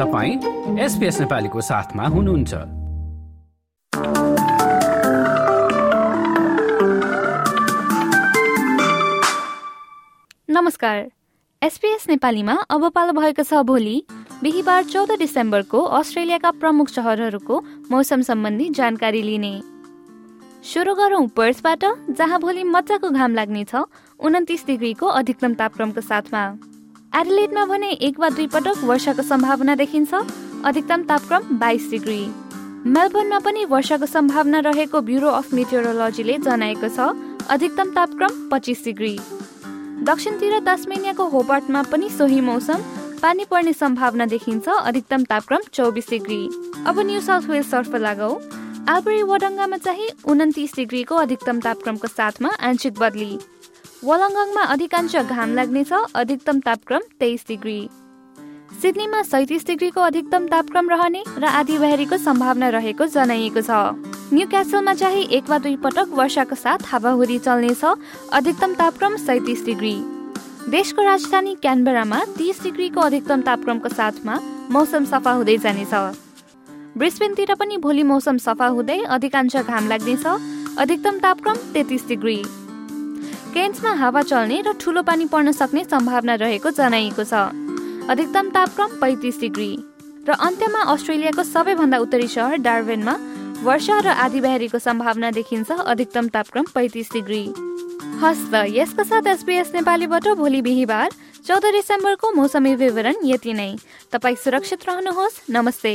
तपाईँ एसपिएस नेपालीको साथमा हुनुहुन्छ। नमस्कार। एसपिएस नेपालीमा अब पालो भएको छ भोलि बिहिबार चौध डिसेम्बरको अस्ट्रेलियाका प्रमुख सहरहरूको मौसम सम्बन्धी जानकारी लिने। सुरु गरौँ पर्सबाट जहाँ भोलि मजाको घाम लाग्नेछ उन्तिस डिग्रीको अधिकतम तापक्रमको साथमा। एडिलेटमा भने एक वा दुई पटक वर्षाको सम्भावना देखिन्छ अधिकतम तापक्रम बाइस डिग्री। मेलबर्नमा पनि वर्षाको सम्भावना रहेको ब्युरो अफ मेटियोरोलोजीले जनाएको छ अधिकतम तापक्रम पच्चिस डिग्री। दक्षिणतिर तस्मेनियाको होपार्टमा पनि सोही मौसम पानी पर्ने सम्भावना देखिन्छ अधिकतम तापक्रम चौबिस डिग्री। अब न्यू साउथ वेल्स तर्फ लागौ आलबरी वडङ्गामा चाहिँ उन्तिस डिग्रीको अधिकतम तापक्रमको साथमा आंशिक बदली। वलङ्गङमा अधिकांश घाम लाग्नेछ अधिकतम तापक्रम तेइस डिग्री। सिडनीमा सैतिस डिग्रीको अधिकतम तापक्रम रहने र आधी बहरीको सम्भावना रहेको जनाइएको छ। न्यू क्यासलमा चाहिँ एक वा दुई पटक वर्षाको साथ हावाहुरी चल्नेछ अधिकतम तापक्रम सैतिस डिग्री। देशको राजधानी क्यानबेरामा तिस डिग्रीको अधिकतम तापक्रमको साथमा मौसम सफा हुँदै जानेछ। ब्रिस्बेनतिर पनि भोलि मौसम सफा हुँदै अधिकांश घाम लाग्नेछ अधिकतम तापक्रम तेत्तिस डिग्री। केन्समा हावा चल्ने र ठुलो पानी पर्न सक्ने सम्भावना रहेको जनाइएको छ। अधिकतम तापक्रम पैँतिस डिग्री। र अन्त्यमा अस्ट्रेलियाको सबैभन्दा उत्तरी सहर डार्वेनमा वर्षा र आधी बहरीको सम्भावना देखिन्छ अधिकतम तापक्रम पैँतिस डिग्री। हस् त यसका साथ एसपिएस नेपालीबाट भोलि बिहिबार चौध डिसेम्बरको मौसमी विवरण यति नै। तपाईँ सुरक्षित रहनुहोस्। नमस्ते।